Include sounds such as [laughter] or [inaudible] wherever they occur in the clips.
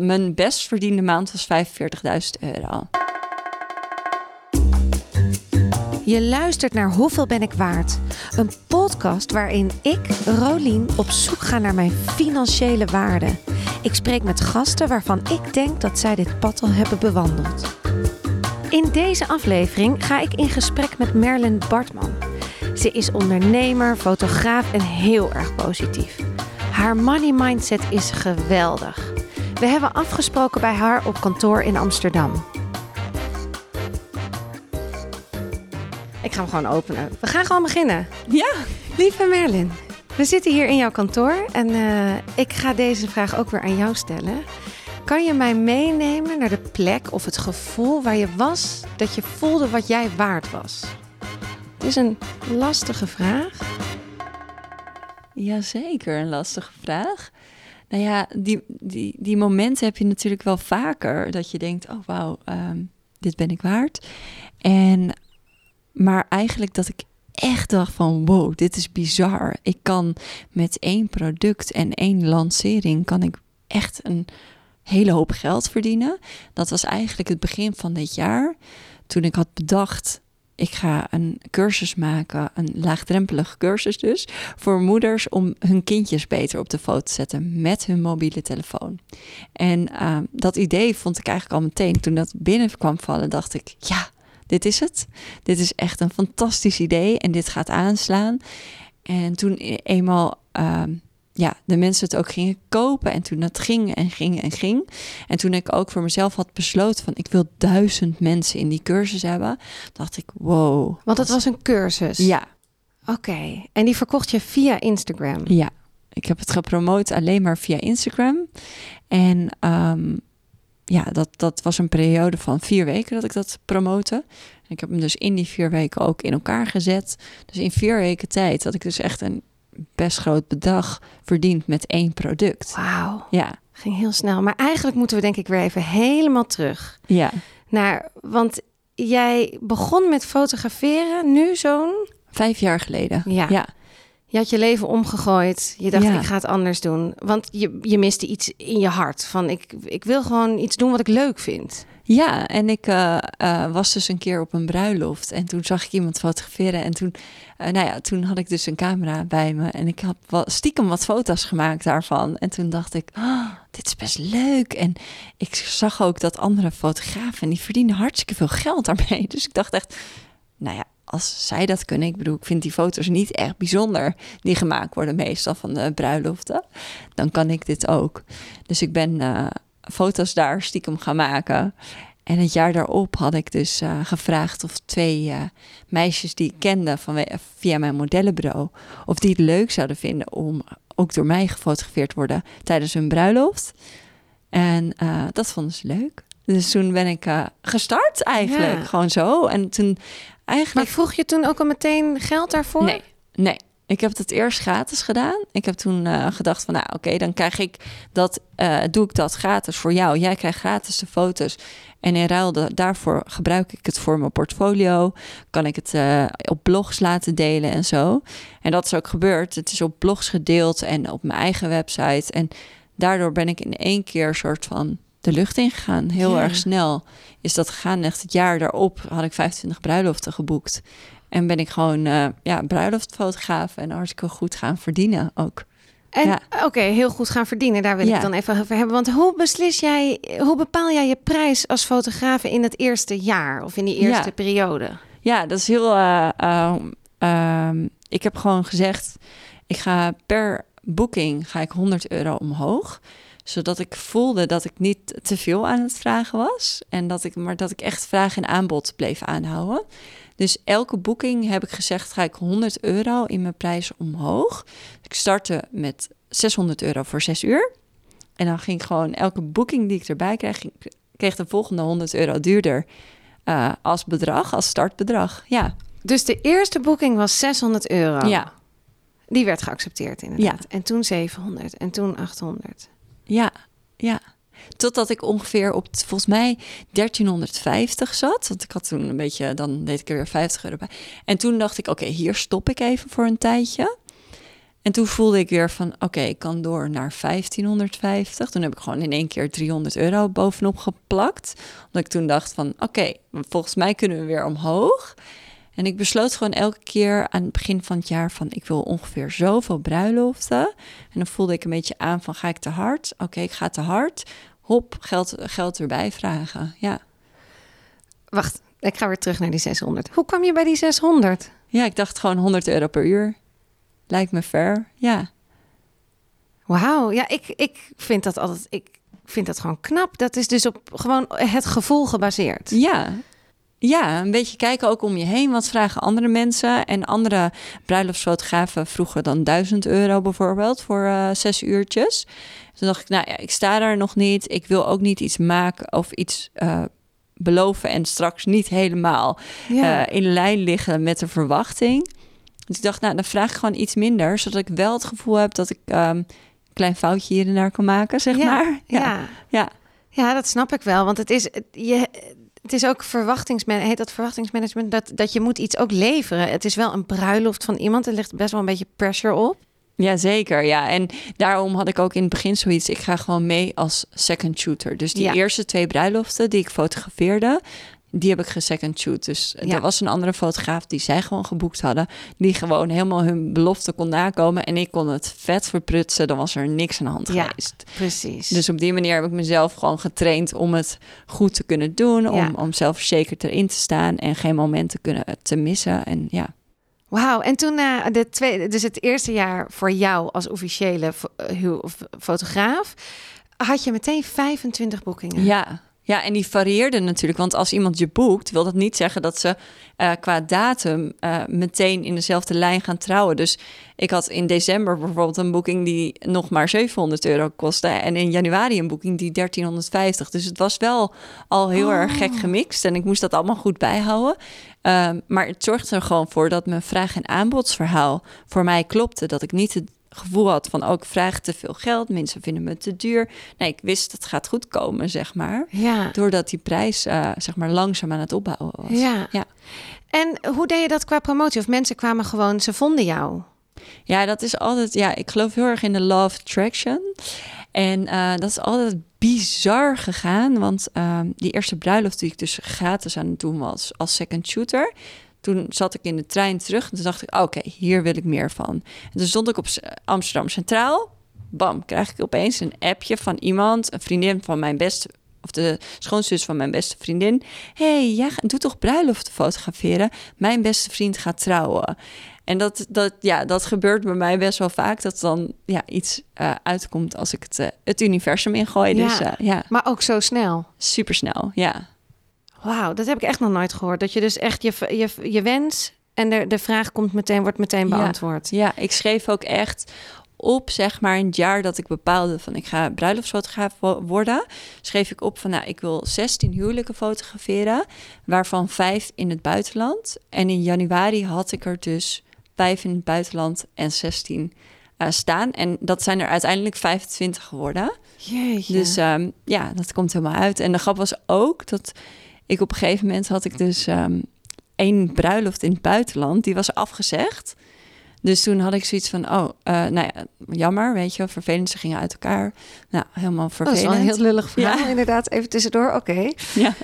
Mijn best verdiende maand was 45.000 euro. Je luistert naar Hoeveel ben ik waard? Een podcast waarin ik, Rolien, op zoek ga naar mijn financiële waarde. Ik spreek met gasten waarvan ik denk dat zij dit pad al hebben bewandeld. In deze aflevering ga ik in gesprek met Merlin Bartman. Ze is ondernemer, fotograaf en heel erg positief. Haar money mindset is geweldig. We hebben afgesproken bij haar op kantoor in Amsterdam. Ik ga hem gewoon openen. We gaan gewoon beginnen. Ja. Lieve Merlin, we zitten hier in jouw kantoor en uh, ik ga deze vraag ook weer aan jou stellen. Kan je mij meenemen naar de plek of het gevoel waar je was dat je voelde wat jij waard was? Het is een lastige vraag. Jazeker, een lastige vraag. Nou ja, die, die, die momenten heb je natuurlijk wel vaker. Dat je denkt, oh wauw, um, dit ben ik waard. En, maar eigenlijk dat ik echt dacht van, wow, dit is bizar. Ik kan met één product en één lancering, kan ik echt een hele hoop geld verdienen. Dat was eigenlijk het begin van dit jaar. Toen ik had bedacht, ik ga een cursus maken, een laagdrempelige cursus dus, voor moeders om hun kindjes beter op de foto te zetten met hun mobiele telefoon. En uh, dat idee vond ik eigenlijk al meteen, toen dat binnen kwam vallen, dacht ik, ja, dit is het. Dit is echt een fantastisch idee en dit gaat aanslaan. En toen eenmaal uh, ja, de mensen het ook gingen kopen. En toen dat ging en ging en ging. En toen ik ook voor mezelf had besloten van ik wil duizend mensen in die cursus hebben, dacht ik wow. Want het was een cursus? Ja. Oké. En die verkocht je via Instagram? Ja. Ik heb het gepromoot alleen maar via Instagram. En um, ja, dat, dat was een periode van vier weken dat ik dat promote. Ik heb hem dus in die vier weken ook in elkaar gezet. Dus in vier weken tijd had ik dus echt een best groot bedrag verdiend met één product. Wauw. Ja. Ging heel snel. Maar eigenlijk moeten we denk ik weer even helemaal terug. Ja. Naar, want jij begon met fotograferen nu zo'n... Vijf jaar geleden. Ja. ja. Je had je leven omgegooid. Je dacht, ja. ik ga het anders doen. Want je, je miste iets in je hart. Van, ik, ik wil gewoon iets doen wat ik leuk vind. Ja, en ik uh, uh, was dus een keer op een bruiloft. En toen zag ik iemand fotograferen. En toen, uh, nou ja, toen had ik dus een camera bij me. En ik had stiekem wat foto's gemaakt daarvan. En toen dacht ik, oh, dit is best leuk. En ik zag ook dat andere fotografen, die verdienen hartstikke veel geld daarmee. [laughs] Dus ik dacht echt, nou ja, als zij dat kunnen, ik bedoel, ik vind die foto's niet echt bijzonder die gemaakt worden meestal van de bruiloften, dan kan ik dit ook. Dus ik ben foto's daar stiekem gaan maken. En het jaar daarop had ik dus uh, gevraagd of twee uh, meisjes die ik kende van, via mijn modellenbureau, of die het leuk zouden vinden om ook door mij gefotografeerd te worden tijdens hun bruiloft. En dat vonden ze leuk. Dus toen ben ik gestart eigenlijk, ja. gewoon zo. En toen Eigenlijk... Maar vroeg je toen ook al meteen geld daarvoor? Nee, nee. Ik heb het eerst gratis gedaan. Ik heb toen uh, gedacht van, nou oké, okay, dan krijg ik dat, uh, doe ik dat gratis voor jou. Jij krijgt gratis de foto's. En in ruil de, daarvoor gebruik ik het voor mijn portfolio. Kan ik het uh, op blogs laten delen en zo. En dat is ook gebeurd. Het is op blogs gedeeld en op mijn eigen website. En daardoor ben ik in één keer soort van de lucht ingegaan. Heel ja. erg snel is dat gegaan. Echt het jaar daarop had ik 25 bruiloften geboekt. En ben ik gewoon uh, ja, bruiloftfotograaf en hartstikke goed gaan verdienen ook. En ja. oké, okay, heel goed gaan verdienen. Daar wil ja. ik dan even over hebben. Want hoe beslis jij, hoe bepaal jij je prijs als fotograaf in het eerste jaar of in die eerste ja. periode? Ja, dat is heel. Uh, uh, uh, ik heb gewoon gezegd, ik ga per boeking ga ik 100 euro omhoog zodat ik voelde dat ik niet te veel aan het vragen was. En dat ik, maar dat ik echt vraag en aanbod bleef aanhouden. Dus elke boeking heb ik gezegd, ga ik 100 euro in mijn prijs omhoog. Ik startte met 600 euro voor 6 uur. En dan ging gewoon elke boeking die ik erbij kreeg, kreeg de volgende 100 euro duurder uh, als bedrag, als startbedrag. Ja. Dus de eerste boeking was 600 euro? Ja. Die werd geaccepteerd inderdaad. Ja. En toen 700 en toen 800. Ja, ja. Totdat ik ongeveer op volgens mij 1350 zat. Want ik had toen een beetje, dan deed ik er weer 50 euro bij. En toen dacht ik, oké, hier stop ik even voor een tijdje. En toen voelde ik weer van, oké, ik kan door naar 1550. Toen heb ik gewoon in één keer 300 euro bovenop geplakt. Omdat ik toen dacht van, oké, volgens mij kunnen we weer omhoog. En ik besloot gewoon elke keer aan het begin van het jaar van, ik wil ongeveer zoveel bruiloften. En dan voelde ik een beetje aan van, ga ik te hard? Oké, ik ga te hard. Hop, geld, geld erbij vragen, ja. Wacht, ik ga weer terug naar die 600. Hoe kwam je bij die 600? Ja, ik dacht gewoon 100 euro per uur. Lijkt me fair, ja. Wauw, ja, ik, ik vind dat altijd, ik vind dat gewoon knap. Dat is dus op gewoon het gevoel gebaseerd. Ja, ja, een beetje kijken ook om je heen. Wat vragen andere mensen? En andere bruiloftsfotografen vroegen dan 1000 euro bijvoorbeeld voor uh, zes uurtjes. Toen dacht ik, nou ja, ik sta daar nog niet. Ik wil ook niet iets maken of iets uh, beloven en straks niet helemaal ja. uh, in lijn liggen met de verwachting. Dus ik dacht, nou, dan vraag ik gewoon iets minder, zodat ik wel het gevoel heb dat ik um, een klein foutje hier en daar kan maken, zeg ja, maar. [laughs] Ja. ja. Ja. dat snap ik wel. Want het is, je, het is ook verwachtingsmanagement, heet dat verwachtingsmanagement, dat, dat je moet iets ook leveren. Het is wel een bruiloft van iemand, er ligt best wel een beetje pressure op. Ja, zeker. Ja, en daarom had ik ook in het begin zoiets. Ik ga gewoon mee als second shooter. Dus die Ja. eerste twee bruiloften die ik fotografeerde, die heb ik gesecond shoot. Dus Ja. er was een andere fotograaf die zij gewoon geboekt hadden, die gewoon helemaal hun belofte kon nakomen en ik kon het vet verprutsen. Dan was er niks aan de hand Ja. geweest. Precies. Dus op die manier heb ik mezelf gewoon getraind om het goed te kunnen doen, om, Ja. om zelfverzekerd erin te staan en geen momenten kunnen te missen. En ja. Wauw, en toen na de tweede, dus het eerste jaar voor jou als officiële eh, fotograaf, had je meteen 25 boekingen. Ja. Ja, en die varieerden natuurlijk. Want als iemand je boekt, wil dat niet zeggen dat ze eh, qua datum eh, meteen in dezelfde lijn gaan trouwen. Dus ik had in december bijvoorbeeld een boeking die nog maar 700 euro kostte. En in januari een boeking die 1350. Dus het was wel al heel erg gek gemixt. En ik moest dat allemaal goed bijhouden. Ehm, maar het zorgde er gewoon voor dat mijn vraag- en aanbodsverhaal voor mij klopte. Dat ik niet het gevoel had van, oh, ik vraag te veel geld. Mensen vinden me te duur. Nee, ik wist het gaat goed komen, zeg maar. Ja. Doordat die prijs, eh, zeg maar, langzaam aan het opbouwen was. Ja. Ja. En hoe deed je dat qua promotie? Of mensen kwamen gewoon, ze vonden jou. Ja, dat is altijd, ja, ik geloof heel erg in de law of attraction. En eh, dat is altijd bizar gegaan, want ehm, die eerste bruiloft die ik dus gratis aan het doen was als second shooter. Toen zat ik in de trein terug en toen dacht ik, oké, hier wil ik meer van. En toen stond ik op Amsterdam Centraal. Bam, krijg ik opeens een appje van iemand, een vriendin van mijn beste, of de schoonzus van mijn beste vriendin. hey, jij doet toch bruiloften fotograferen? Mijn beste vriend gaat trouwen. En dat, dat, ja, dat gebeurt bij mij best wel vaak. Dat dan ja, iets eh, uitkomt als ik het, eh, het universum ingooi. Dus Ja. eh, ja, Maar ook zo snel. supersnel. Ja. Wauw, dat heb ik echt nog nooit gehoord. Dat je dus echt je, je, je wens en de, de vraag komt meteen, wordt meteen beantwoord. ja, ik schreef ook echt op, zeg maar, in het jaar dat ik bepaalde van ik ga bruiloftsfotograaf wo- worden, schreef ik op van nou, ik wil 16 huwelijken fotograferen, waarvan vijf in het buitenland. En in januari had ik er dus vijf in het buitenland en 16 eh, staan. En dat zijn er uiteindelijk 25 geworden. Jeetje. Dus ehm, ja, dat komt helemaal uit. En de grap was ook dat ik op een gegeven moment had ik dus ehm één bruiloft in het buitenland. Die was afgezegd. Dus toen had ik zoiets van, oh, eh, nou ja, jammer, weet je wel, vervelend. Ze gingen uit elkaar. Nou, helemaal Oh, dat vervelend. is wel een heel lullig verhaal, Ja. inderdaad. Even tussendoor, oké. [laughs] Ja.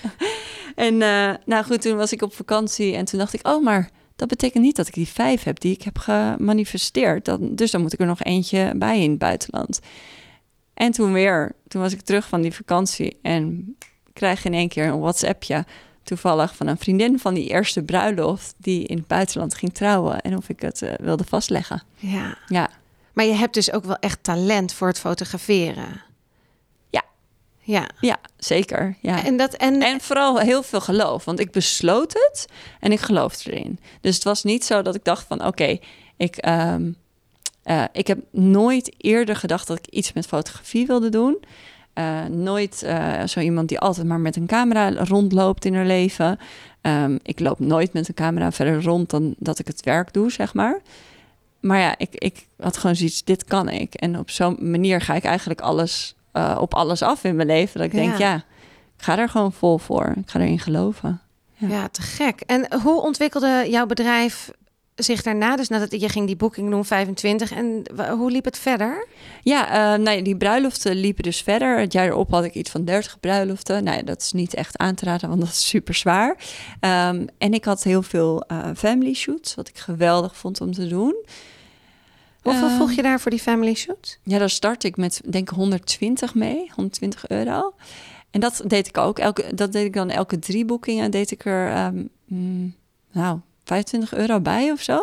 En eh, nou goed, toen was ik op vakantie en toen dacht ik, oh, maar dat betekent niet dat ik die vijf heb die ik heb gemanifesteerd. Dan, dus dan moet ik er nog eentje bij in het buitenland. En toen weer, toen was ik terug van die vakantie en krijg in één keer een WhatsAppje toevallig van een vriendin van die eerste bruiloft die in het buitenland ging trouwen en of ik het eh, wilde vastleggen. Ja. Ja, Maar je hebt dus ook wel echt talent voor het fotograferen. Ja. Ja. ja zeker. Ja. En dat en, En vooral heel veel geloof, want ik besloot het en ik geloofde erin. Dus het was niet zo dat ik dacht van oké, ik, ehm, eh, ik heb nooit eerder gedacht dat ik iets met fotografie wilde doen. Eh, nooit eh, zo iemand die altijd maar met een camera rondloopt in haar leven. Ehm, ik loop nooit met een camera verder rond dan dat ik het werk doe, zeg maar. Maar ja, ik, ik had gewoon zoiets, dit kan ik. En op zo'n manier ga ik eigenlijk alles eh, op alles af in mijn leven. Dat ik denk, Ja. ja, ik ga er gewoon vol voor. Ik ga erin geloven. ja. te gek. En hoe ontwikkelde jouw bedrijf zich daarna, dus nadat je ging die boeking doen, 25, en hoe liep het verder? Ja, uh, nou, die bruiloften liepen dus verder. Het jaar erop had ik iets van 30 bruiloften. Nou, dat is niet echt aan te raden, want dat is super zwaar. Ehm, en ik had heel veel uh, family shoots, wat ik geweldig vond om te doen. Hoeveel uh, vroeg je daar voor die family shoot? Ja, daar start ik met denk ik 120 mee, 120 euro. En dat deed ik ook. Elke, dat deed ik dan elke drie boekingen. Deed ik er, um, nou, 25 euro bij of zo.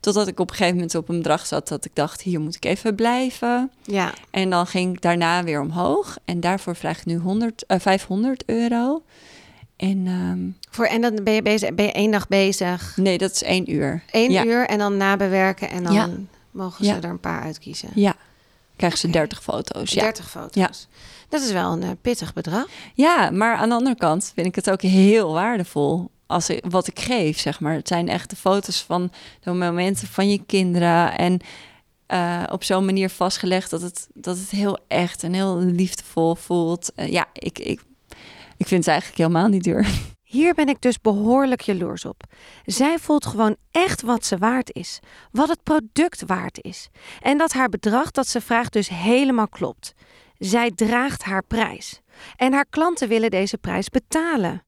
Totdat ik op een gegeven moment op een bedrag zat dat ik dacht, hier moet ik even blijven. Ja. En dan ging ik daarna weer omhoog. En daarvoor vraag ik nu 100, uh, 500 euro. En, um, Voor, en dan ben je, bezig, ben je één dag bezig? Nee, dat is één uur. Eén ja. uur en dan nabewerken en dan Ja. mogen ze Ja. er een paar uitkiezen. Ja, krijgen ze Oké. 30 foto's. Ja. 30 foto's. Dat is wel een eh, pittig bedrag. ja, maar aan de andere kant vind ik het ook heel waardevol. Als ik, wat ik geef, zeg maar. Het zijn echt de foto's van de momenten van je kinderen. En eh, op zo'n manier vastgelegd dat het, dat het heel echt en heel liefdevol voelt. Eh, ja, ik, ik, ik vind het eigenlijk helemaal niet duur. Hier ben ik dus behoorlijk jaloers op. Zij voelt gewoon echt wat ze waard is. Wat het product waard is. En dat haar bedrag dat ze vraagt dus helemaal klopt. Zij draagt haar prijs. En haar klanten willen deze prijs betalen.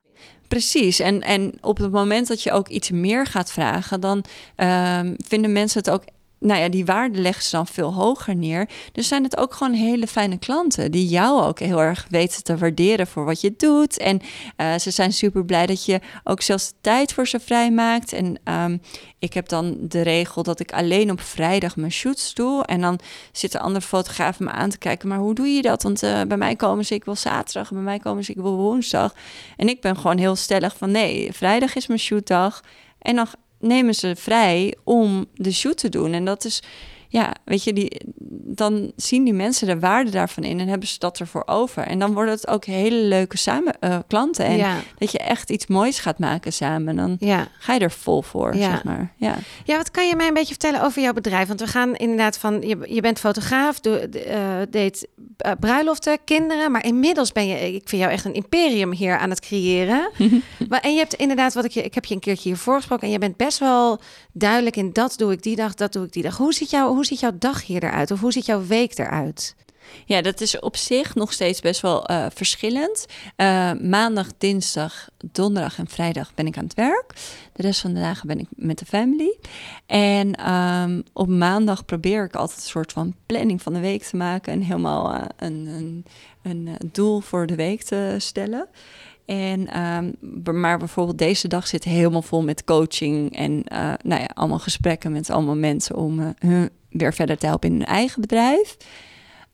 Precies. En, en op het moment dat je ook iets meer gaat vragen, dan ehm, vinden mensen het ook. Nou ja, die waarde leggen ze dan veel hoger neer. Dus zijn het ook gewoon hele fijne klanten die jou ook heel erg weten te waarderen voor wat je doet. En eh, ze zijn super blij dat je ook zelfs de tijd voor ze vrijmaakt. En ehm, ik heb dan de regel dat ik alleen op vrijdag mijn shoots doe. En dan zitten andere fotografen me aan te kijken. Maar hoe doe je dat? Want eh, bij mij komen ze ik wel zaterdag, bij mij komen ze ik wel woensdag. En ik ben gewoon heel stellig van nee, vrijdag is mijn shootdag. En dan nemen ze vrij om de shoot te doen. En dat is, ja, weet je, die, dan zien die mensen de waarde daarvan in en hebben ze dat ervoor over. En dan worden het ook hele leuke samen, eh, klanten. En ja, dat je echt iets moois gaat maken samen. Dan ja. ga je er vol voor, Ja. zeg maar. Ja. ja, wat kan je mij een beetje vertellen over jouw bedrijf? Want we gaan inderdaad van, je, je bent fotograaf, doe, eh, deed eh, bruiloften, kinderen. Maar inmiddels ben je, ik vind jou echt een imperium hier aan het creëren. [laughs] maar, en je hebt inderdaad, wat ik, je, ik heb je een keertje hiervoor gesproken. En je bent best wel duidelijk in dat doe ik die dag, dat doe ik die dag. Hoe ziet, jou, hoe ziet jouw dag hier eruit? Of hoe ziet jouw week eruit? Ja, dat is op zich nog steeds best wel eh, verschillend. Eh, maandag, dinsdag, donderdag en vrijdag ben ik aan het werk. De rest van de dagen ben ik met de family. En ehm, op maandag probeer ik altijd een soort van planning van de week te maken. En helemaal eh, een, een, een doel voor de week te stellen. En, ehm, maar bijvoorbeeld deze dag zit helemaal vol met coaching en eh, nou ja, allemaal gesprekken met allemaal mensen om eh, hun weer verder te helpen in hun eigen bedrijf.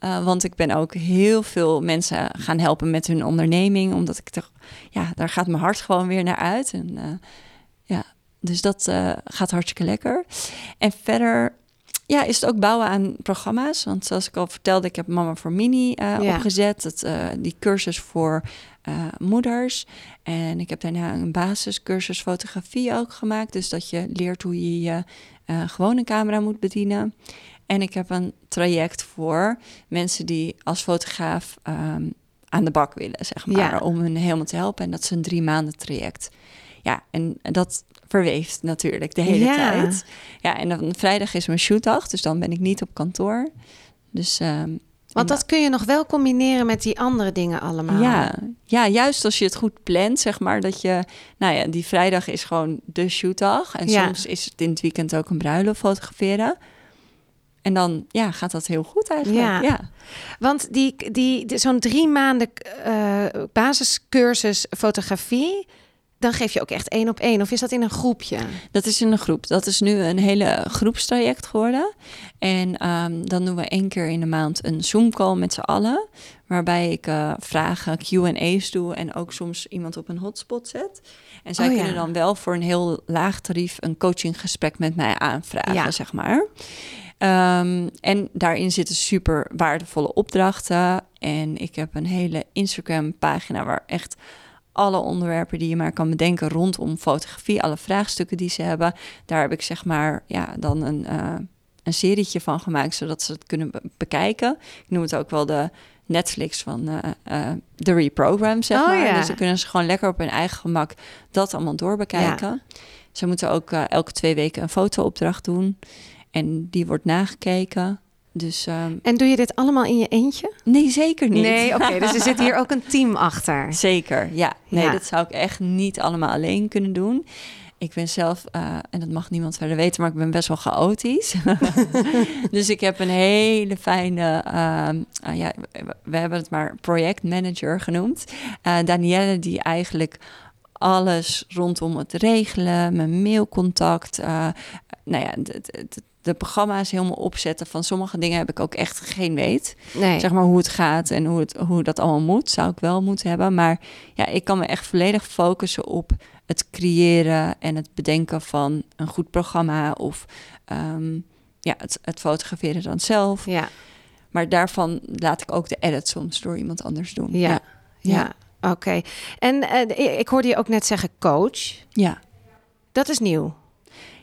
Uh, want ik ben ook heel veel mensen gaan helpen met hun onderneming. Omdat ik toch, ja, daar gaat mijn hart gewoon weer naar uit. En ja, dus dat gaat hartstikke lekker. En verder, ja, is het ook bouwen aan programma's. Want zoals ik al vertelde, ik heb Mama voor Mini ja. opgezet. Het, die cursus voor moeders. En ik heb daarna een basiscursus fotografie ook gemaakt. Dus dat je leert hoe je je gewone camera moet bedienen. En ik heb een traject voor mensen die als fotograaf um, aan de bak willen, zeg maar. Ja. Om hun helemaal te helpen. En dat is een drie maanden traject. Ja, en dat verweeft natuurlijk de hele ja. tijd. Ja, en dan vrijdag is mijn shootdag, dus dan ben ik niet op kantoor. Dus... Um, want dat kun je nog wel combineren met die andere dingen allemaal. Ja, ja, juist als je het goed plant, zeg maar. Dat je, nou ja, die vrijdag is gewoon de shootdag. En ja. soms is het in het weekend ook een bruiloft fotograferen. En dan ja, gaat dat heel goed eigenlijk. Ja, ja. want die, die, die zo'n drie maanden uh, basiscursus fotografie, dan geef je ook echt één op één. Of is dat in een groepje? Dat is in een groep. Dat is nu een hele groepstraject geworden. En um, dan doen we één keer in de maand een Zoom-call met z'n allen. Waarbij ik uh, vragen, Q&A's doe en ook soms iemand op een hotspot zet. En zij Oh, kunnen ja. dan wel voor een heel laag tarief een coachinggesprek met mij aanvragen, Ja. zeg maar. Um, en daarin zitten super waardevolle opdrachten. En ik heb een hele Instagram-pagina waar echt alle onderwerpen die je maar kan bedenken rondom fotografie, alle vraagstukken die ze hebben, daar heb ik zeg maar ja dan een, uh, een serietje van gemaakt, zodat ze het kunnen be bekijken. Ik noem het ook wel de Netflix van uh, uh, de reprogram, zeg oh, maar. Ja. Dus dan kunnen ze gewoon lekker op hun eigen gemak dat allemaal doorbekijken. Ja. Ze moeten ook eh, elke twee weken een fotoopdracht doen. En die wordt nagekeken. Dus, ehm, En doe je dit allemaal in je eentje? nee, zeker niet. Nee, oké. dus er zit hier ook een team achter. [laughs] Zeker, ja. Nee, Ja. dat zou ik echt niet allemaal alleen kunnen doen. Ik ben zelf, eh, en dat mag niemand verder weten, maar ik ben best wel chaotisch. [laughs] dus ik heb een hele fijne, ehm, ah ja, we- hebben het maar projectmanager genoemd. Eh Danielle, die eigenlijk alles rondom het regelen, mijn mailcontact, eh, nou ja, de, de programma's helemaal opzetten. Van sommige dingen heb ik ook echt geen weet Nee. zeg maar hoe het gaat en hoe, het, hoe dat allemaal moet, zou ik wel moeten hebben. Maar ja, ik kan me echt volledig focussen op het creëren en het bedenken van een goed programma of ehm, ja, het, het fotograferen dan zelf. Ja, Maar daarvan laat ik ook de edit soms door iemand anders doen. ja, ja. Ja. Oké. En eh, ik hoorde je ook net zeggen coach. ja. Dat is nieuw.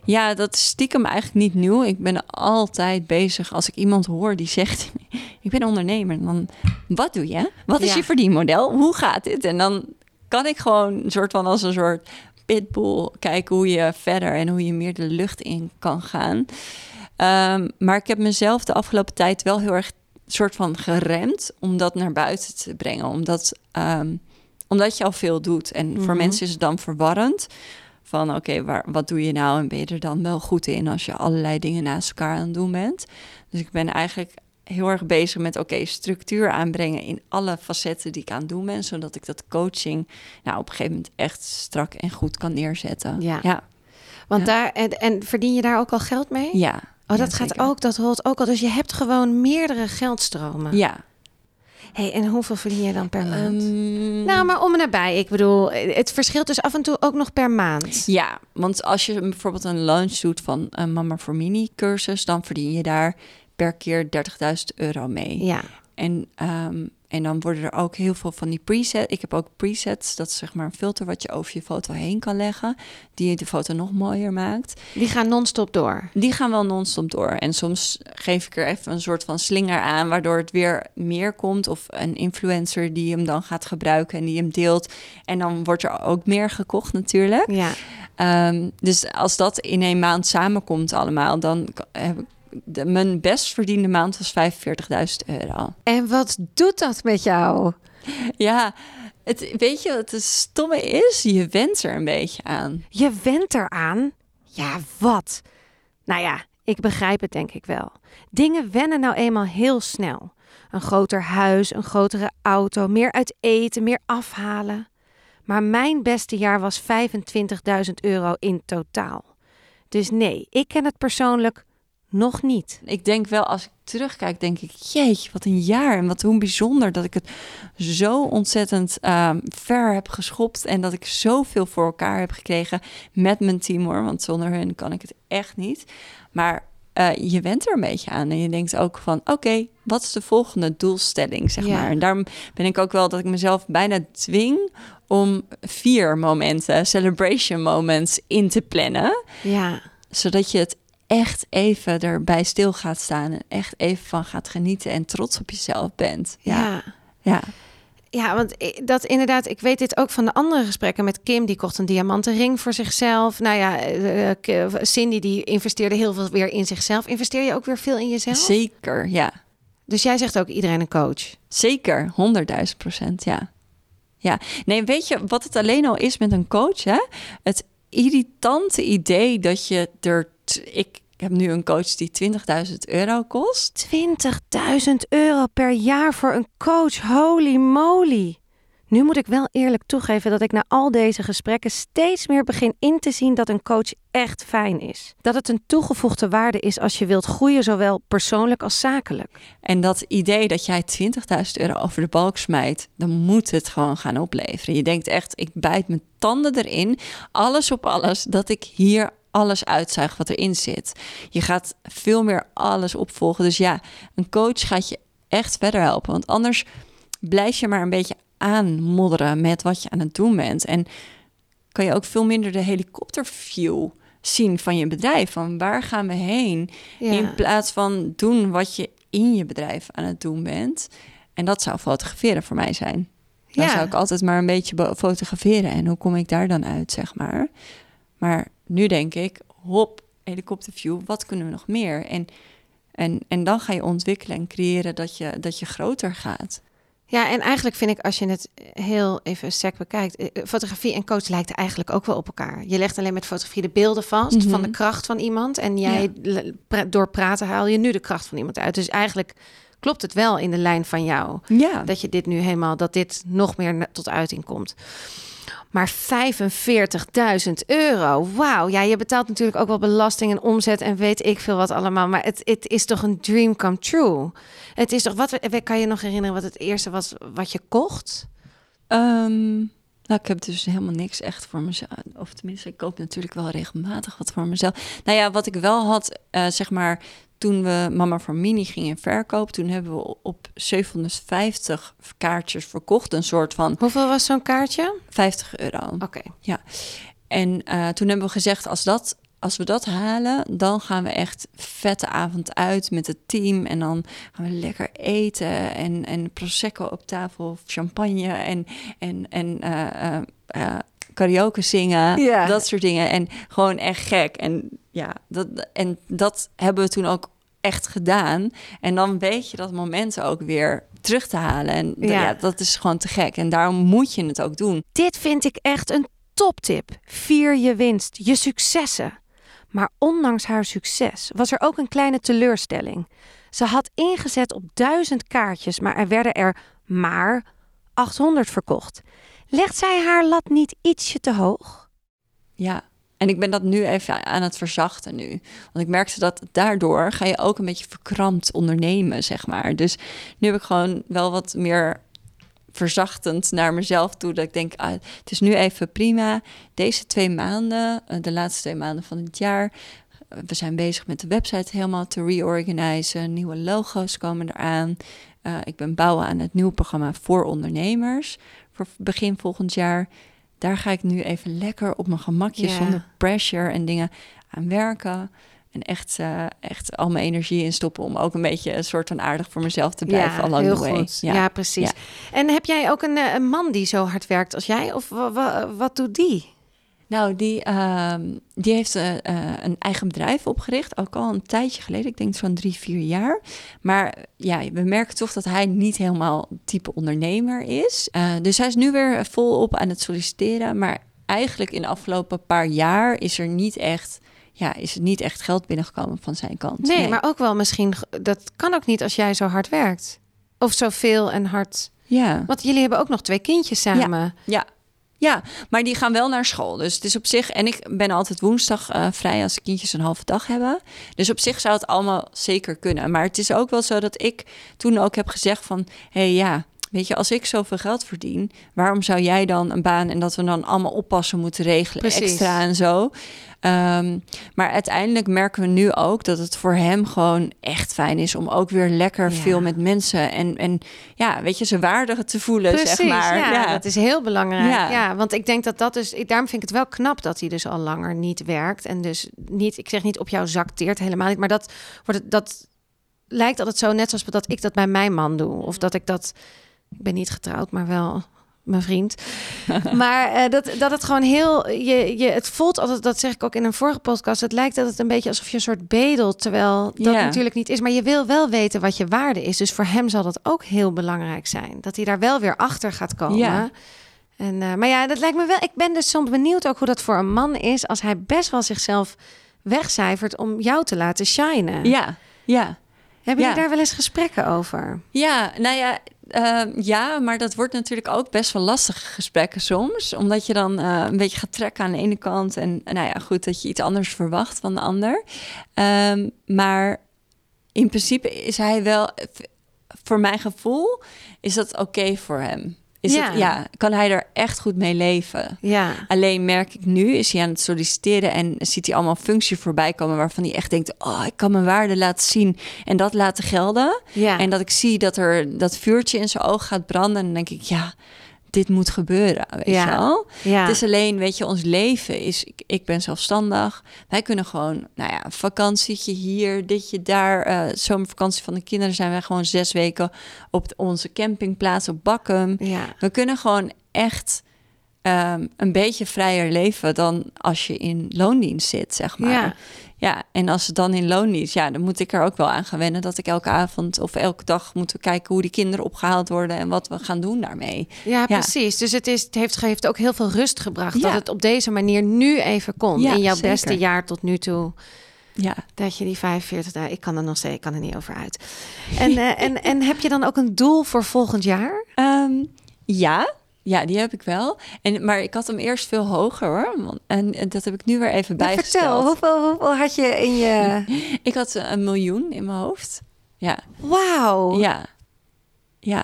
Ja, dat is stiekem eigenlijk niet nieuw. Ik ben altijd bezig als ik iemand hoor die zegt: [laughs] Ik ben ondernemer. Dan, wat doe je? Wat is Ja. je verdienmodel? Hoe gaat dit? En dan kan ik gewoon een soort van als een soort pitbull kijken hoe je verder en hoe je meer de lucht in kan gaan. Ehm, maar ik heb mezelf de afgelopen tijd wel heel erg soort van geremd om dat naar buiten te brengen. Omdat, ehm, omdat je al veel doet. En voor Mhm. mensen is het dan verwarrend van oké, waar wat doe je nou en ben je er dan wel goed in als je allerlei dingen naast elkaar aan het doen bent. Dus ik ben eigenlijk heel erg bezig met oké, structuur aanbrengen in alle facetten die ik aan het doen ben, zodat ik dat coaching nou op een gegeven moment echt strak en goed kan neerzetten. Ja. ja, Want Ja. daar, en, en verdien je daar ook al geld mee? ja. Oh, Ja, dat gaat ook, dat hoort ook al. Dus je hebt gewoon meerdere geldstromen. Ja. Hey, en hoeveel verdien je dan per maand? Ehm, Nou, maar om en nabij. Ik bedoel, het verschilt dus af en toe ook nog per maand. Ja, want als je bijvoorbeeld een launch doet van een Mama for Mini cursus, dan verdien je daar per keer 30.000 euro mee. Ja, En, ehm, en dan worden er ook heel veel van die presets. Ik heb ook presets, dat is zeg maar een filter wat je over je foto heen kan leggen, die de foto nog mooier maakt. die gaan non-stop door. Die gaan wel non-stop door. En soms geef ik er even een soort van slinger aan, waardoor het weer meer komt. Of een influencer die hem dan gaat gebruiken en die hem deelt. En dan wordt er ook meer gekocht natuurlijk. Ja, Ehm, dus als dat in een maand samenkomt allemaal, dan heb ik... De, mijn best verdiende maand was 45.000 euro. en wat doet dat met jou? Ja, het, weet je wat het stomme is? Je went er een beetje aan. Je went eraan. Ja, wat? Nou ja, ik begrijp het denk ik wel. Dingen wennen nou eenmaal heel snel. Een groter huis, een grotere auto, meer uit eten, meer afhalen. Maar mijn beste jaar was 25.000 euro in totaal. Dus nee, ik ken het persoonlijk nog niet. Ik denk wel, als ik terugkijk, denk ik... jeetje, wat een jaar en wat hoe bijzonder dat ik het zo ontzettend ehm, ver heb geschopt... en dat ik zoveel voor elkaar heb gekregen met mijn team, hoor. Want zonder hun kan ik het echt niet. Maar eh, je went er een beetje aan en je denkt ook van... oké, wat is de volgende doelstelling, zeg Ja. maar. En daarom ben ik ook wel dat ik mezelf bijna dwing... om vier momenten, celebration moments, in te plannen Ja, zodat je het echt even erbij stil gaat staan en echt even van gaat genieten en trots op jezelf bent. Ja, ja. ja, Ja, want dat inderdaad, ik weet dit ook van de andere gesprekken met Kim. Die kocht een diamanten ring voor zichzelf. Nou ja, eh, eh, K- Cindy die investeerde heel veel weer in zichzelf. Investeer je ook weer veel in jezelf? zeker. Ja, Dus jij zegt ook iedereen een coach. zeker. Honderdduizend procent. Ja, ja. Nee, weet je wat het alleen al is met een coach? Hè? Het irritante idee dat je er. Ik heb nu een coach die 20.000 euro kost. 20.000 euro per jaar voor een coach. Holy moly. Nu moet ik wel eerlijk toegeven dat ik na al deze gesprekken steeds meer begin in te zien dat een coach echt fijn is. Dat het een toegevoegde waarde is als je wilt groeien, zowel persoonlijk als zakelijk. En dat idee dat jij 20.000 euro over de balk smijt, dan moet het gewoon gaan opleveren. Je denkt echt, ik bijt mijn tanden erin, alles op alles, dat ik hier alles uitzuig wat erin zit. Je gaat veel meer alles opvolgen. Dus ja, een coach gaat je echt verder helpen. Want anders blijf je maar een beetje aanmodderen met wat je aan het doen bent. En kan je ook veel minder de helikopterview zien van je bedrijf. Van waar gaan we heen? In plaats van doen wat je in je bedrijf aan het doen bent. En dat zou fotograferen voor mij zijn. Dan Ja. zou ik altijd maar een beetje be- fotograferen. En hoe kom ik daar dan uit, zeg maar. Maar nu denk ik, hop, helikopterview, wat kunnen we nog meer? En, en, en dan ga je ontwikkelen en creëren dat je, dat je groter gaat. Ja, en eigenlijk vind ik als je het heel even sec bekijkt, eh, fotografie en coach lijkt eigenlijk ook wel op elkaar. Je legt alleen met fotografie de beelden vast van de Mhm. kracht van iemand en jij door praten haal je nu de kracht van iemand uit. Dus eigenlijk klopt het wel in de lijn van jou Ja, dat je dit nu helemaal dat dit nog meer tot uiting komt. Maar 45.000 euro, wauw. Ja, je betaalt natuurlijk ook wel belasting en omzet en weet ik veel wat allemaal. Maar het, het is toch een dream come true. Het is toch, wat kan je nog herinneren wat het eerste was wat je kocht? Ehm, nou, ik heb dus helemaal niks echt voor mezelf. Of tenminste, ik koop natuurlijk wel regelmatig wat voor mezelf. Nou ja, wat ik wel had, eh, zeg maar, toen we Mama voor Mini gingen verkopen, toen hebben we op 750 kaartjes verkocht. Een soort van Hoeveel was zo'n kaartje? 50 euro. Oké. En eh, toen hebben we gezegd, als, dat, als we dat halen, dan gaan we echt vette avond uit met het team. En dan gaan we lekker eten en, en prosecco op tafel, of champagne en, en, en eh, eh, karaoke zingen. Ja. Dat soort dingen. En gewoon echt gek. En ja, dat, en dat hebben we toen ook echt gedaan. En dan weet je dat moment ook weer terug te halen. En ja, dat is gewoon te gek. En daarom moet je het ook doen. Dit vind ik echt een toptip. Vier je winst, je successen. Maar ondanks haar succes was er ook een kleine teleurstelling. Ze had ingezet op duizend kaartjes, maar er werden er maar 800 verkocht. Legt zij haar lat niet ietsje te hoog? Ja, en ik ben dat nu even aan het verzachten nu. Want ik merkte dat daardoor ga je ook een beetje verkrampt ondernemen, zeg maar. Dus nu heb ik gewoon wel wat meer verzachtend naar mezelf toe. Dat ik denk, ah, het is nu even prima. Deze twee maanden, eh, de laatste twee maanden van het jaar... eh, We zijn bezig met de website helemaal te reorganizen. Nieuwe logo's komen eraan. Eh, ik ben bouwen aan het nieuwe programma voor ondernemers. Voor begin volgend jaar. Daar ga ik nu even lekker op mijn gemakje, Ja. zonder pressure en dingen aan werken. En echt, eh, echt al mijn energie in stoppen om ook een beetje een soort van aardig voor mezelf te blijven. along heel the way. goed. Ja, precies. En heb jij ook een, eh, een man die zo hard werkt als jij? Of wa- wa- wat doet die? Nou, die, ehm, die heeft eh, eh, een eigen bedrijf opgericht, ook al een tijdje geleden. Ik denk zo'n drie, vier jaar. Maar ja, we merken toch dat hij niet helemaal type ondernemer is. Eh, dus hij is nu weer volop aan het solliciteren. Maar eigenlijk in de afgelopen paar jaar is er niet echt, ja, is er niet echt geld binnengekomen van zijn kant. Nee, maar ook wel misschien... Dat kan ook niet als jij zo hard werkt. Of zoveel en hard... Ja. Want jullie hebben ook nog twee kindjes samen. Ja. Ja, maar die gaan wel naar school. Dus het is op zich. En ik ben altijd woensdag eh, vrij als de kindjes een halve dag hebben. Dus op zich zou het allemaal zeker kunnen. Maar het is ook wel zo dat ik toen ook heb gezegd van hé hey, ja. Weet je, als ik zoveel geld verdien, waarom zou jij dan een baan en dat we dan allemaal oppassen moeten regelen, Precies. extra en zo? Ehm, maar uiteindelijk merken we nu ook dat het voor hem gewoon echt fijn is om ook weer lekker Ja. veel met mensen en, en ja, weet je, ze waardig te voelen, Precies, zeg maar. ja, dat is heel belangrijk. Ja. Ja. want ik denk dat dat dus... Daarom vind ik het wel knap dat hij dus al langer niet werkt. En dus niet, ik zeg niet op jou zakteert, helemaal niet. Maar dat, wordt dat lijkt altijd zo, net zoals dat ik dat bij mijn man doe. Of dat ik dat... Ik ben niet getrouwd, maar wel mijn vriend. [laughs] maar eh, dat, dat het gewoon heel... Je, je, het voelt altijd, dat zeg ik ook in een vorige podcast... het lijkt dat het een beetje alsof je een soort bedelt... terwijl dat natuurlijk niet is. Maar je wil wel weten wat je waarde is. Dus voor hem zal dat ook heel belangrijk zijn. Dat hij daar wel weer achter gaat komen. Ja. En, eh, maar ja, dat lijkt me wel... Ik ben dus soms benieuwd ook hoe dat voor een man is... als hij best wel zichzelf wegcijfert om jou te laten shinen. Ja, ja. Hebben ja. jullie daar wel eens gesprekken over? Ja, nou ja, ehm, ja, maar dat wordt natuurlijk ook best wel lastige gesprekken soms. Omdat je dan eh, een beetje gaat trekken aan de ene kant. En nou ja, goed, dat je iets anders verwacht van de ander. Ehm, maar in principe is hij wel, voor mijn gevoel, is dat oké voor hem. Is Ja. Het, ja, kan hij er echt goed mee leven? Ja. Alleen merk ik nu, is hij aan het solliciteren en ziet hij allemaal functie voorbij komen waarvan hij echt denkt, oh, ik kan mijn waarde laten zien en dat laten gelden. Ja. En dat ik zie dat er dat vuurtje in zijn oog gaat branden. En dan denk ik, ja, dit moet gebeuren. Weet Ja. je wel? ja. Het is alleen, weet je, ons leven is. Ik, ik ben zelfstandig. Wij kunnen gewoon, nou ja, een vakantietje hier, ditje daar. eh zomervakantie van de kinderen zijn wij gewoon zes weken op onze campingplaats op Bakkum. ja. We kunnen gewoon echt ehm, een beetje vrijer leven dan als je in loondienst zit, zeg maar. Ja. Ja, en als het dan in loondienst, ja, dan moet ik er ook wel aan gaan wennen dat ik elke avond of elke dag moeten kijken hoe die kinderen opgehaald worden en wat we gaan doen daarmee. Ja, precies. Dus het, is, het heeft, heeft ook heel veel rust gebracht dat het op deze manier nu even kon. Ja, in jouw zeker. beste jaar tot nu toe. Ja. Dat je die 45 dagen, ik kan er nog steeds, ik kan er niet over uit. En, eh, en, en heb je dan ook een doel voor volgend jaar? [laughs] Ehm, ja, ja, die heb ik wel. En, maar ik had hem eerst veel hoger hoor. En, en dat heb ik nu weer even bijgesteld. vertel, hoeveel, hoeveel had je in je... [laughs] Ik had eh, een miljoen in mijn hoofd. Ja, Wauw. ja, ja.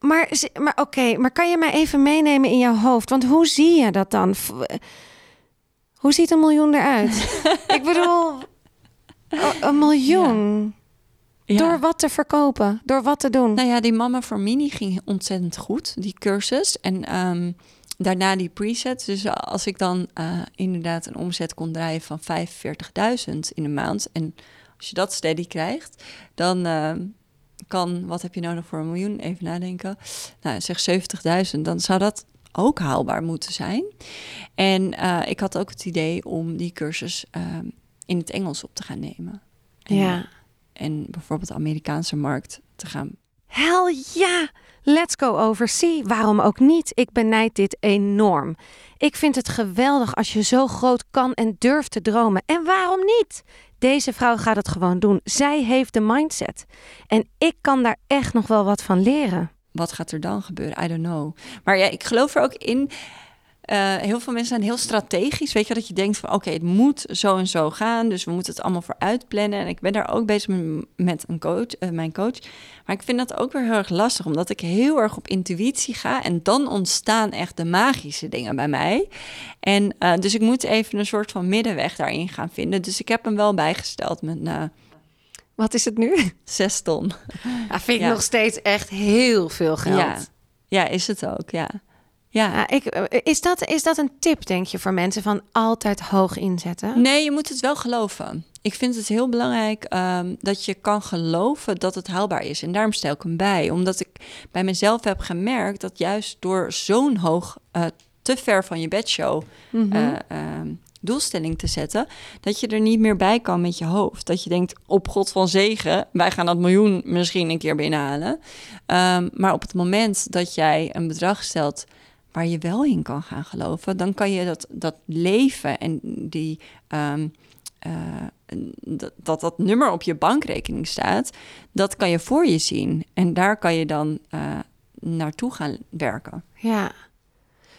Maar, maar oké, maar kan je mij even meenemen in jouw hoofd? Want hoe zie je dat dan? Hoe ziet een miljoen eruit? [laughs] ik bedoel, o- een miljoen. ja. Door wat te verkopen? Door wat te doen? Nou ja, die Mama voor Mini ging ontzettend goed, die cursus. En ehm, daarna die presets. Dus als ik dan eh, inderdaad een omzet kon draaien van 45.000 in de maand... en als je dat steady krijgt, dan ehm, kan... Wat heb je nodig voor een miljoen? Even nadenken. Nou, zeg 70.000, dan zou dat ook haalbaar moeten zijn. En eh, ik had ook het idee om die cursus ehm, in het Engels op te gaan nemen. En, ja. En bijvoorbeeld de Amerikaanse markt te gaan Hell ja! Let's go oversea. Waarom ook niet? Ik benijd dit enorm. Ik vind het geweldig als je zo groot kan en durft te dromen. En waarom niet? Deze vrouw gaat het gewoon doen. Zij heeft de mindset. En ik kan daar echt nog wel wat van leren. wat gaat er dan gebeuren? I don't know. Maar ja, ik geloof er ook in. Eh, heel veel mensen zijn heel strategisch. Weet je dat je denkt van oké, het moet zo en zo gaan. Dus we moeten het allemaal voor uitplannen. En ik ben daar ook bezig met, met een coach, eh, mijn coach. Maar ik vind dat ook weer heel erg lastig, omdat ik heel erg op intuïtie ga. En dan ontstaan echt de magische dingen bij mij. En eh, dus ik moet even een soort van middenweg daarin gaan vinden. Dus ik heb hem wel bijgesteld met Wat is het nu? zes ton. [laughs] Ja, vind ik Ja. nog steeds echt heel veel geld. Ja. ja, is het ook, ja. Ja, Ja, ik, eh, is, dat, is dat een tip, denk je, voor mensen van altijd hoog inzetten? Nee, je moet het wel geloven. Ik vind het heel belangrijk ehm, dat je kan geloven dat het haalbaar is. En daarom stel ik hem bij. Omdat ik bij mezelf heb gemerkt dat juist door zo'n hoog, eh, te ver van je bedshow Mhm. eh, ehm, doelstelling te zetten, dat je er niet meer bij kan met je hoofd. Dat je denkt, op God van zegen, wij gaan dat miljoen misschien een keer binnenhalen. Ehm, maar op het moment dat jij een bedrag stelt waar je wel in kan gaan geloven, dan kan je dat, dat leven en die, ehm, eh, dat, dat dat nummer op je bankrekening staat, dat kan je voor je zien. En daar kan je dan eh, naartoe gaan werken. Ja.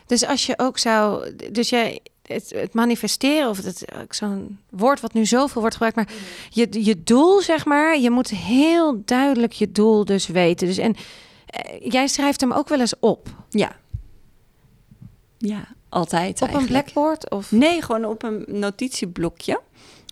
Dus als je ook zou... Dus jij... Het, het manifesteren, of het, zo'n woord wat nu zoveel wordt gebruikt, maar je, je doel, zeg maar, je moet heel duidelijk je doel dus weten. Dus en eh, jij schrijft hem ook wel eens op. Ja. Ja, altijd. Op een blackboard? Of? Nee, gewoon op een notitieblokje.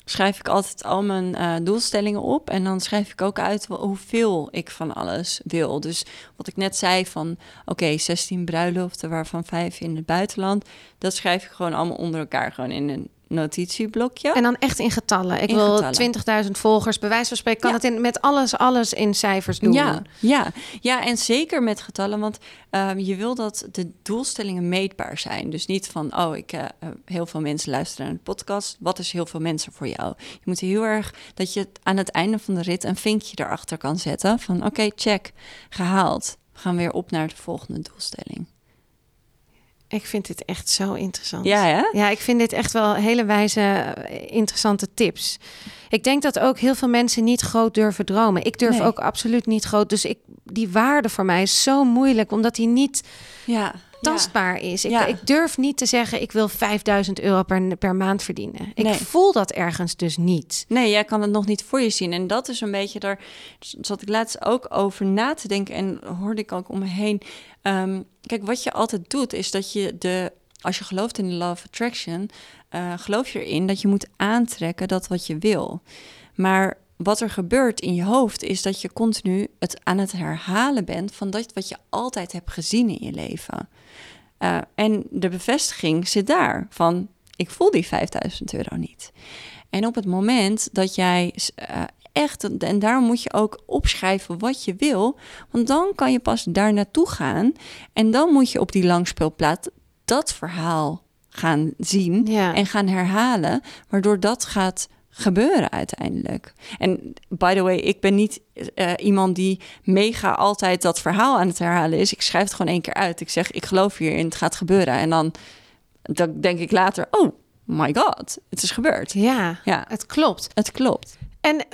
Schrijf ik altijd al mijn eh, doelstellingen op. En dan schrijf ik ook uit hoeveel ik van alles wil. Dus wat ik net zei van... oké, 16 bruiloften, waarvan 5 in het buitenland. Dat schrijf ik gewoon allemaal onder elkaar. Gewoon in een notitieblokje. En dan echt in getallen. Ik In wil getallen. 20.000 volgers. Bij wijze van spreken kan Ja. het in, met alles, alles in cijfers doen. Ja, ja, ja, en zeker met getallen, want ehm, je wil dat de doelstellingen meetbaar zijn. Dus niet van, oh, ik, eh, heel veel mensen luisteren naar de podcast. Wat is heel veel mensen voor jou? Je moet heel erg dat je aan het einde van de rit een vinkje erachter kan zetten. Van, oké, check, gehaald. We gaan weer op naar de volgende doelstelling. Ik vind dit echt zo interessant. Ja, hè? Ja, ik vind dit echt wel hele wijze, eh, interessante tips. Ik denk dat ook heel veel mensen niet groot durven dromen. Ik durf Nee. ook absoluut niet groot. Dus ik, die waarde voor mij is zo moeilijk, omdat die niet Ja. tastbaar is. Ik, Ja. ik durf niet te zeggen, ik wil 5000 euro per, per maand verdienen. Ik Nee. voel dat ergens dus niet. Nee, jij kan het nog niet voor je zien. En dat is een beetje, daar zat ik laatst ook over na te denken en hoorde ik ook om me heen. Ehm, kijk, wat je altijd doet, is dat je de, als je gelooft in de law attraction, eh, geloof je erin dat je moet aantrekken dat wat je wil. Maar wat er gebeurt in je hoofd is dat je continu het aan het herhalen bent van dat wat je altijd hebt gezien in je leven. Uh, en de bevestiging zit daar van ik voel die 5000 euro niet. En op het moment dat jij uh, echt, en daarom moet je ook opschrijven wat je wil, want dan kan je pas daar naartoe gaan en dan moet je op die langspeelplaat dat verhaal gaan zien Ja. en gaan herhalen, waardoor dat gaat gebeuren uiteindelijk. En by the way, ik ben niet eh, iemand die mega altijd dat verhaal aan het herhalen is. Ik schrijf het gewoon één keer uit. Ik zeg, ik geloof hierin, het gaat gebeuren. En dan, dan denk ik later, oh my god, het is gebeurd. ja, Ja, het klopt. het klopt. En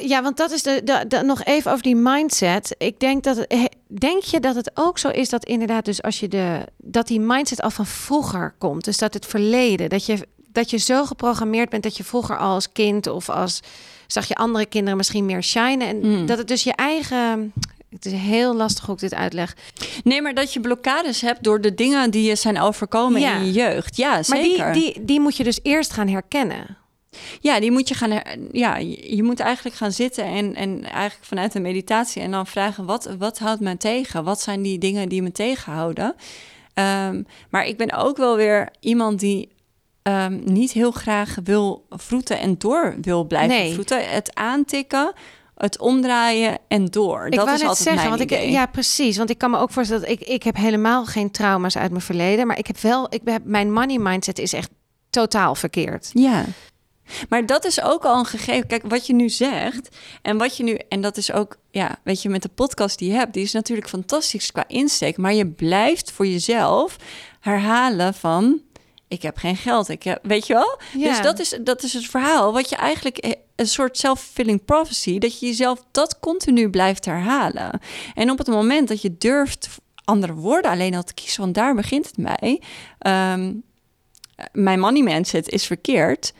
ja, want dat is de, de, de- nog even over die mindset. Ik denk dat het, he- denk je dat het ook zo is dat inderdaad, dus als je de dat die mindset al van vroeger komt, dus dat het verleden, dat je dat je zo geprogrammeerd bent dat je vroeger al als kind of als zag je andere kinderen misschien meer shinen en Mm. dat het dus je eigen het is heel lastig hoe ik dit uitleg. Nee, maar dat je blokkades hebt door de dingen die je zijn overkomen Ja. in je jeugd. Ja, Maar zeker. die, die, die moet je dus eerst gaan herkennen. Ja, die moet je gaan. her- Ja, je moet eigenlijk gaan zitten en, en eigenlijk vanuit de meditatie en dan vragen: wat, wat houdt me tegen? Wat zijn die dingen die me tegenhouden? Ehm, maar ik ben ook wel weer iemand die ehm, niet heel graag wil vroeten en door wil blijven Nee. vroeten. Het aantikken, het omdraaien en door. Ik dat wou is net altijd zeggen, mijn want ik, idee. ja, precies. Want ik kan me ook voorstellen dat ik, ik heb helemaal geen trauma's uit mijn verleden, maar ik heb wel, ik heb, mijn money mindset is echt totaal verkeerd. Ja. Maar dat is ook al een gegeven. Kijk, wat je nu zegt en wat je nu. En dat is ook, ja, weet je, met de podcast die je hebt, die is natuurlijk fantastisch qua insteek. Maar je blijft voor jezelf herhalen van. Ik heb geen geld. Ik heb, weet je wel? Ja. Dus dat is, dat is het verhaal. Wat je eigenlijk eh, een soort self-fulfilling prophecy. Dat je jezelf dat continu blijft herhalen. En op het moment dat je durft andere woorden alleen al te kiezen, want daar begint het mee. Ehm, mijn money mindset is verkeerd.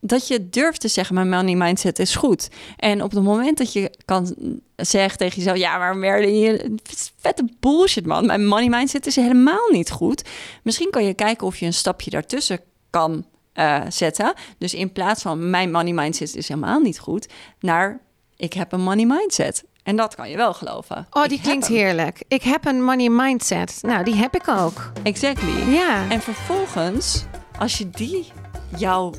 Dat je durft te zeggen, mijn money mindset is goed. En op het moment dat je kan zeggen tegen jezelf... ja, maar Merlin, je, is vette bullshit, man. Mijn money mindset is helemaal niet goed. Misschien kan je kijken of je een stapje daartussen kan eh, zetten. Dus in plaats van mijn money mindset is helemaal niet goed... naar ik heb een money mindset. En dat kan je wel geloven. Oh, die klinkt hem. heerlijk. Ik heb een money mindset. Nou, die heb ik ook. Exactly. Ja. En vervolgens, als je die jouw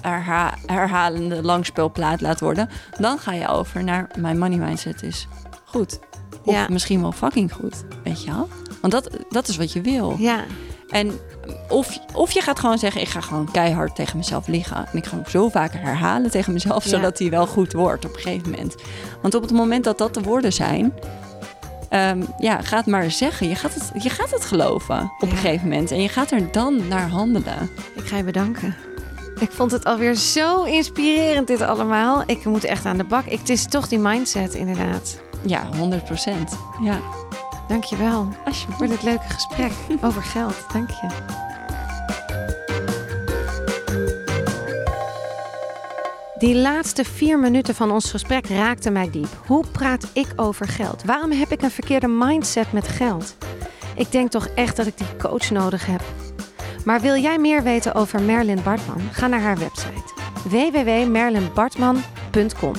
herha- herhalende langspeelplaat laat worden, dan ga je over naar mijn money mindset is goed. Of Ja. misschien wel fucking goed, weet je wel? Want dat, dat is wat je wil. Ja. En of, of je gaat gewoon zeggen, ik ga gewoon keihard tegen mezelf liggen. En ik ga hem zo vaak herhalen tegen mezelf, Ja. zodat hij wel goed wordt op een gegeven moment. Want op het moment dat dat de woorden zijn, ehm, ja, ga het maar zeggen. Je gaat het, je gaat het geloven op Ja. een gegeven moment. En je gaat er dan naar handelen. Ik ga je bedanken. Ik vond het alweer zo inspirerend dit allemaal. Ik moet echt aan de bak. Ik, het is toch die mindset inderdaad. Ja, 100 procent. Ja, Dankjewel voor alsjeblieft. dit leuke gesprek over geld. Dank je. Die laatste vier minuten van ons gesprek raakten mij diep. Hoe praat ik over geld? Waarom heb ik een verkeerde mindset met geld? Ik denk toch echt dat ik die coach nodig heb. Maar wil jij meer weten over Merlin Bartman? Ga naar haar website www.merlinbartman.com.